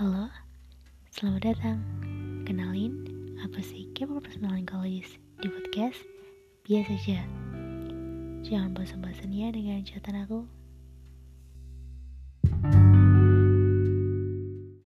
Halo, selamat datang. Kenalin, apa sih K-pop Melankolis di podcast Biasa Aja. Jangan bosan-bosan ya dengan catatan aku.